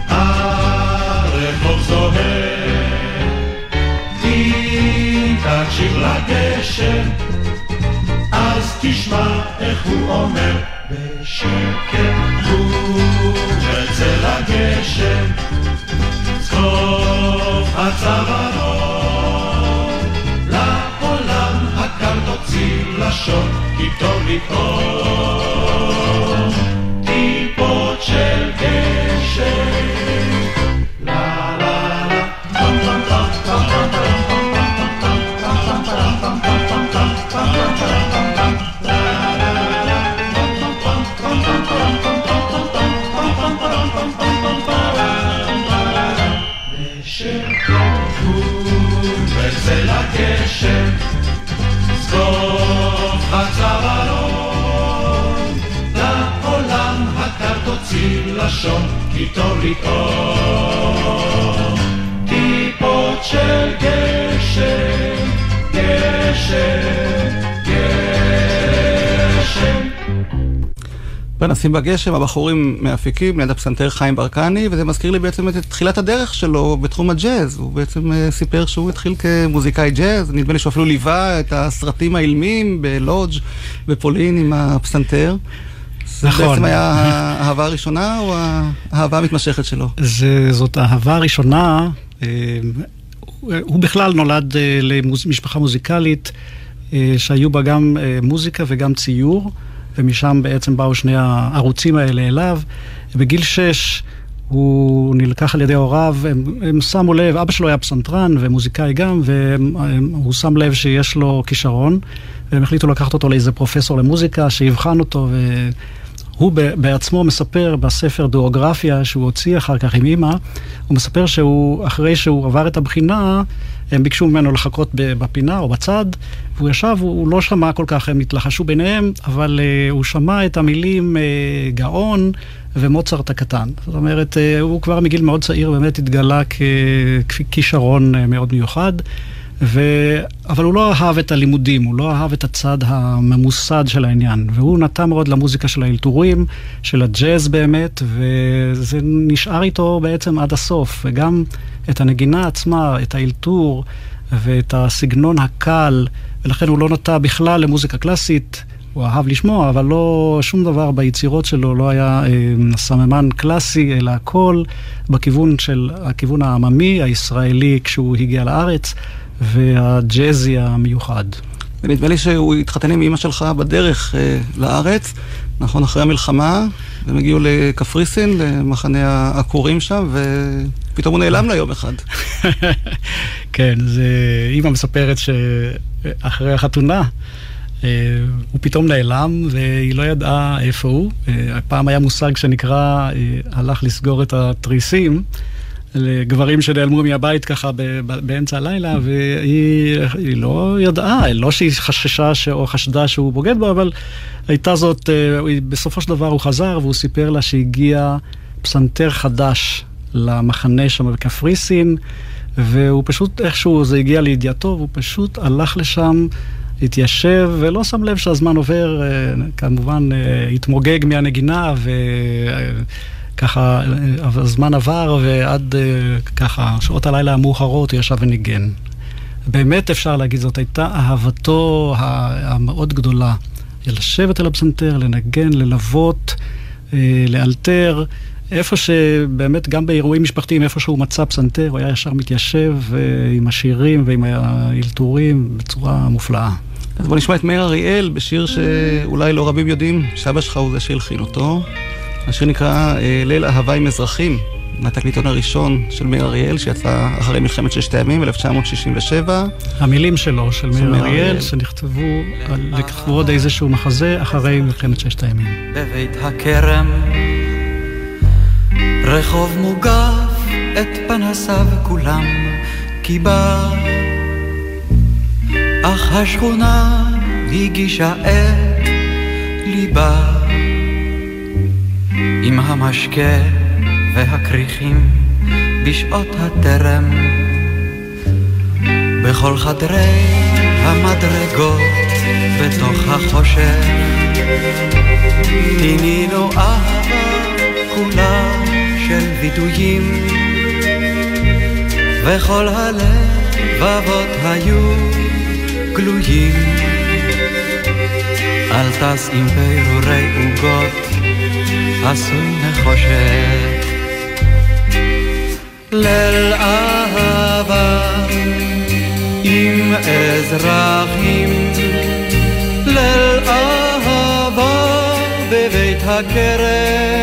הרחוב זוהר. תקשיב לגשם, אז תשמע איך הוא אומר בשקט, ובצל הגשם, צחוף הצווארון, לעולם הקר תוציא לשון, כי טוב לטעון, לשון, כי טוב לטעון. טיפות של גשם, גשם, גשם. פנסים בגשם, הבחורים מאפיקים ליד הפסנתר חיים ברקני, וזה מזכיר לי בעצם את תחילת הדרך שלו בתחום הג'אז. הוא בעצם uh, סיפר שהוא התחיל כמוזיקאי ג'אז, נדמה לי שהוא אפילו ליווה את הסרטים האילמים בלודג' בפולין עם הפסנתר. נכון. זה בעצם היה האהבה הראשונה או האהבה המתמשכת שלו? זה, זאת האהבה הראשונה. אה, הוא בכלל נולד אה, למשפחה מוזיקלית שהיו בה גם מוזיקה וגם ציור. ומשם בעצם באו שני הערוצים האלה אליו. בגיל שש הוא נלקח על ידי הוריו, הם, הם שמו לב, אבא שלו היה פסנתרן ומוזיקאי גם, והוא שם לב שיש לו כישרון, והם החליטו לקחת אותו לאיזה פרופסור למוזיקה שיבחן אותו, והוא בעצמו מספר בספר דואוגרפיה שהוא הוציא אחר כך עם אימא, הוא מספר שהוא, אחרי שהוא עבר את הבחינה, הם ביקשו ממנו לחכות בפינה או בצד, והוא ישב, הוא לא שמע כל כך, הם התלחשו ביניהם, אבל uh, הוא שמע את המילים uh, גאון ומוצרט הקטן. זאת אומרת, uh, הוא כבר מגיל מאוד צעיר באמת התגלה ככישרון uh, מאוד מיוחד. ו... אבל הוא לא אהב את הלימודים, הוא לא אהב את הצד הממוסד של העניין. והוא נטע מאוד למוזיקה של האלתורים, של הג'אז באמת, וזה נשאר איתו בעצם עד הסוף. וגם את הנגינה עצמה, את האלתור ואת הסגנון הקל, ולכן הוא לא נטע בכלל למוזיקה קלאסית. הוא אהב לשמוע, אבל לא, שום דבר ביצירות שלו לא היה אה, סממן קלאסי, אלא הכל בכיוון של, הכיוון העממי, הישראלי, כשהוא הגיע לארץ. והג'אזי המיוחד. ונדמה לי שהוא התחתן עם אימא שלך בדרך אה, לארץ, נכון, אחרי המלחמה, והם הגיעו לקפריסין, למחנה העקורים שם, ופתאום הוא נעלם לה יום אחד. כן, זה... אימא מספרת שאחרי החתונה, אה, הוא פתאום נעלם והיא לא ידעה איפה הוא. אה, פעם היה מושג שנקרא, אה, הלך לסגור את התריסים. לגברים שנעלמו מהבית ככה באמצע הלילה, והיא לא ידעה, לא שהיא חששה ש... או חשדה שהוא בוגד בו, אבל הייתה זאת, אה, בסופו של דבר הוא חזר והוא סיפר לה שהגיע פסנתר חדש למחנה שם בקפריסין, והוא פשוט, איכשהו זה הגיע לידיעתו, והוא פשוט הלך לשם. התיישב ולא שם לב שהזמן עובר, אה, כמובן אה, התמוגג מהנגינה. ככה, הזמן עבר ועד אה, ככה, שעות הלילה המאוחרות הוא ישב וניגן. באמת אפשר להגיד, זאת הייתה אהבתו המאוד גדולה. לשבת על הפסנתר, לנגן, ללוות, אה, לאלתר. איפה שבאמת, גם באירועים משפחתיים, איפה שהוא מצא פסנתר, הוא היה ישר מתיישב אה, עם השירים ועם האלתורים בצורה מופלאה. אז בוא נשמע את מאיר אריאל בשיר שאולי לא רבים יודעים, שאבא שלך הוא זה שהלחין אותו. השיר נקרא אה, ליל אהבה עם אזרחים, מהתקליטון הראשון של מאיר אריאל, שיצא אחרי מלחמת ששת הימים, 1967. המילים שלו, של מאיר אריאל, שנכתבו לכבוד איזשהו מחזה אחרי מלחמת ששת הימים. בבית הכרם, רחוב מוגף, את פנסיו כולם קיבה, אך השכונה הגישה את ליבה. עם המשקה והכריכים בשעות הטרם. בכל חדרי המדרגות בתוך החושך פינינו אהבה כולה של וידויים. וכל הלבבות היו גלויים. אל טס עם פירורי עוגות עשוי נחושת. ליל אהבה עם אזרחים, ליל אהבה בבית הכרם.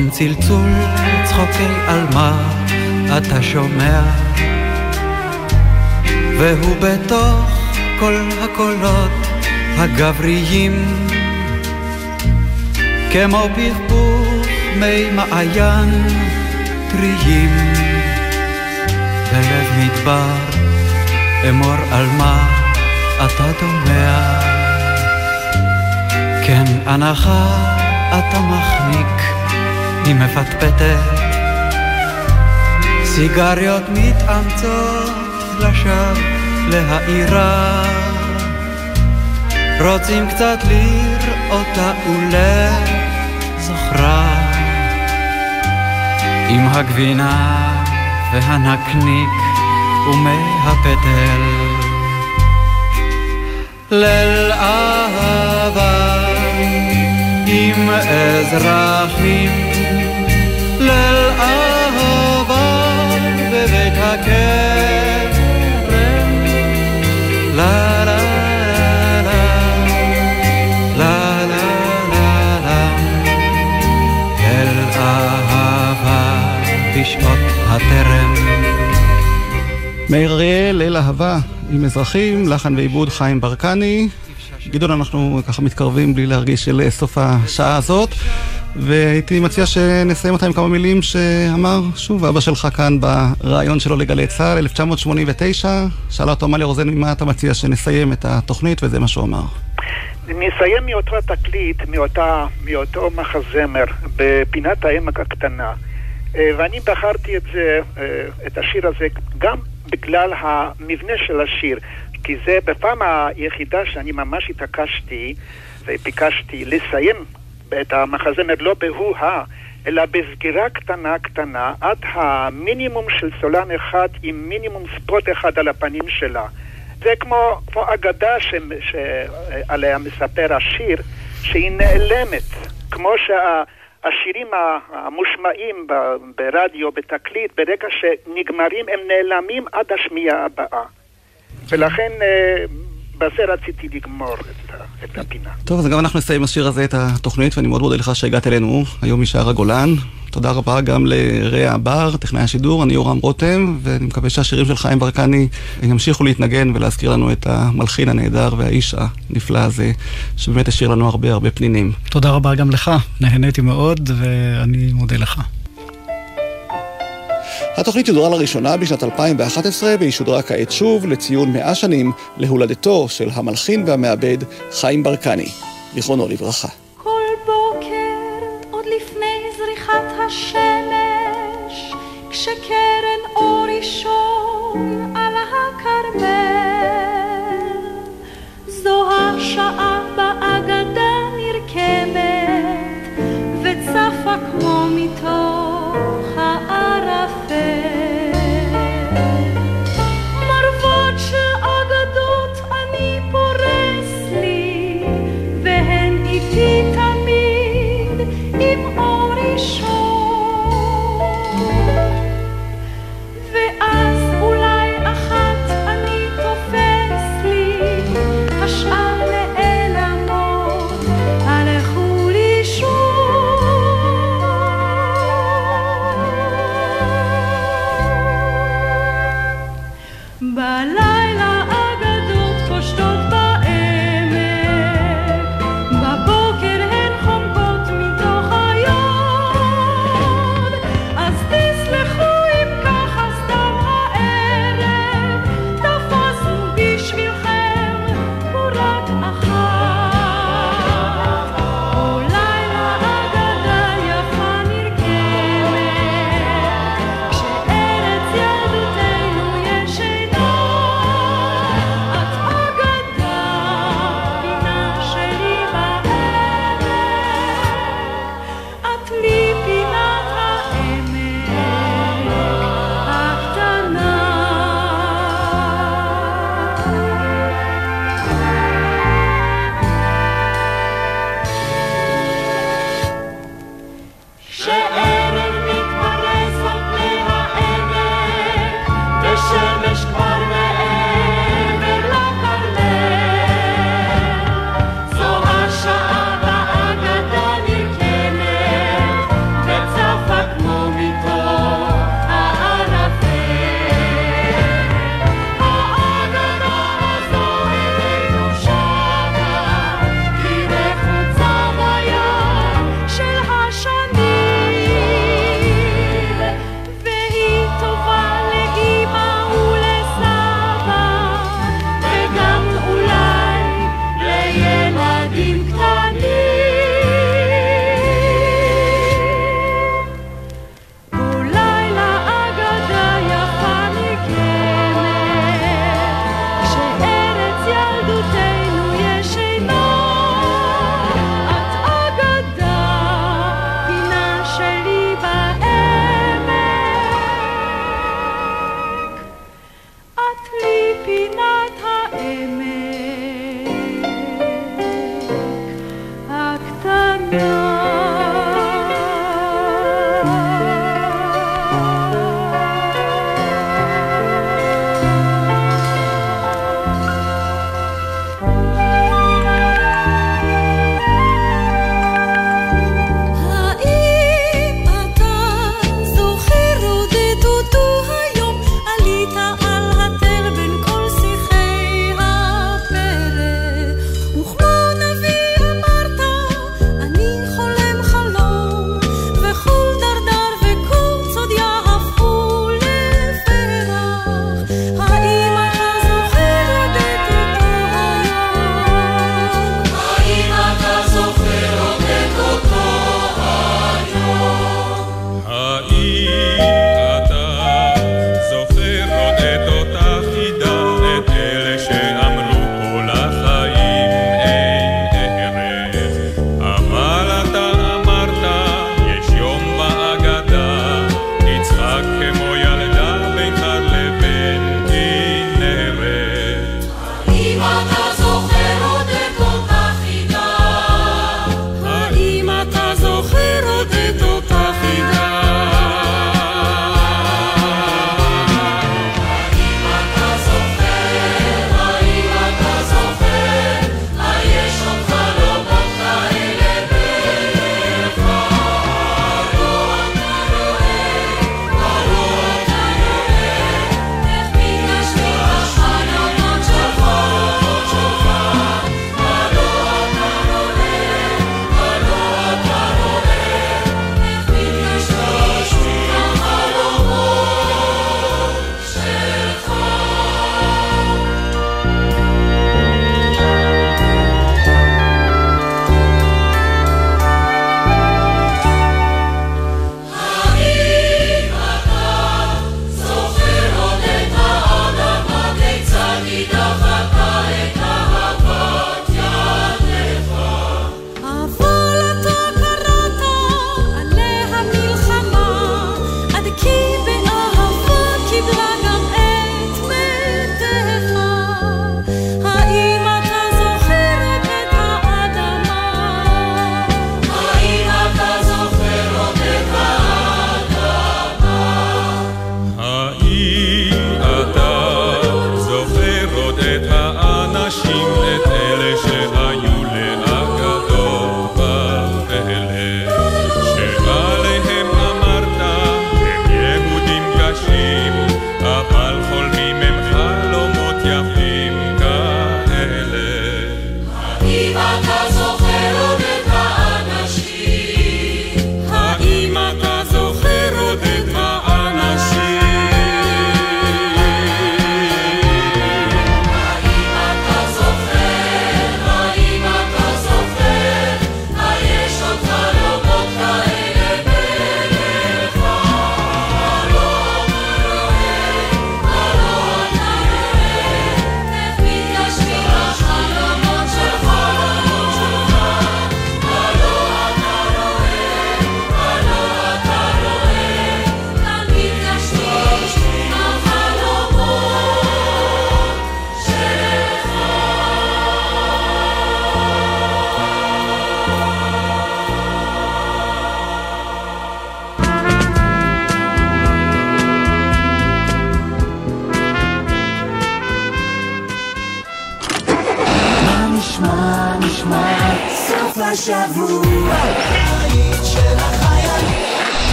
פתאום צלצול צחוקי עלמה אתה שומע. והוא בתוך כל הקולות הגבריים. כמו פכפוך מי מעיין טריים. בלב מדבר אמור על מה אתה דומע. כן הנחה אתה מחניק, היא מפטפטת. סיגריות מתאמצות לשווא להאירה. רוצים קצת לראותה ולזוכרה. עם הגבינה והנקניק ומהפטל. ליל אהבה עם אזרחים, ליל אהבה בבית הכרם. לה לה בשעות הטרם. מאיר אריאל, ליל אהבה עם אזרחים, לחן ועיבוד חיים ברקני. גדעון, אנחנו ככה מתקרבים בלי להרגיש של סוף השעה הזאת, והייתי מציע שנסיים אותה עם כמה מילים שאמר, שוב, אבא שלך כאן בריאיון שלו לגלי צה"ל, 1989, שאלה אותו מליה רוזן, ממה אתה מציע שנסיים את התוכנית, וזה מה שהוא אמר. נסיים מאותו התקליט, מאותה, מאותו מחזמר, בפינת העמק הקטנה. אה, ואני בחרתי את זה, אה, את השיר הזה, גם בגלל המבנה של השיר. כי זה בפעם היחידה שאני ממש התעקשתי וביקשתי לסיים את המחזמר לא בהוא-הא, אלא בסגירה קטנה קטנה עד המינימום של סולן אחד עם מינימום ספוט אחד על הפנים שלה. זה כמו, כמו אגדה שעליה מספר השיר, שהיא נעלמת, כמו שהשירים המושמעים ברדיו, בתקליט, ברגע שנגמרים הם נעלמים עד השמיעה הבאה. ולכן אה, בזה רציתי לגמור את, את הפינה. טוב, אז גם אנחנו נסיים בשיר הזה את התוכנית, ואני מאוד מודה לך שהגעת אלינו היום משער הגולן. תודה רבה גם לרע בר, טכנאי השידור, אני יורם רותם, ואני מקווה שהשירים של חיים ברקני ימשיכו להתנגן ולהזכיר לנו את המלחין הנהדר והאיש הנפלא הזה, שבאמת השאיר לנו הרבה הרבה פנינים. תודה רבה גם לך, נהניתי מאוד, ואני מודה לך. התוכנית שודרה לראשונה בשנת 2011 והיא שודרה כעת שוב לציון 100 שנים להולדתו של המלחין והמעבד חיים ברקני, זיכרונו לברכה. כל בוקר, עוד לפני זריחת השמש, כשקרן אור ראשון על הכרמל, זו השעה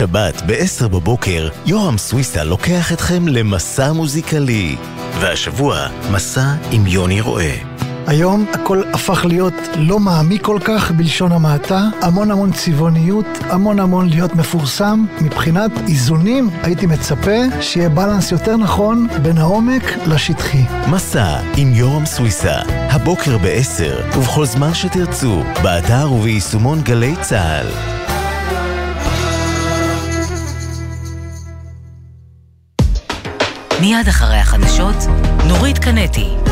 שבת ב-10 בבוקר, יורם סוויסה לוקח אתכם למסע מוזיקלי. והשבוע, מסע עם יוני רואה. היום הכל הפך להיות לא מעמיק כל כך בלשון המעטה, המון המון צבעוניות, המון המון להיות מפורסם. מבחינת איזונים הייתי מצפה שיהיה בלנס יותר נכון בין העומק לשטחי. מסע עם יורם סוויסה, הבוקר ב-10 ובכל זמן שתרצו, באתר וביישומון גלי צה"ל. מיד אחרי החדשות, נורית קנטי.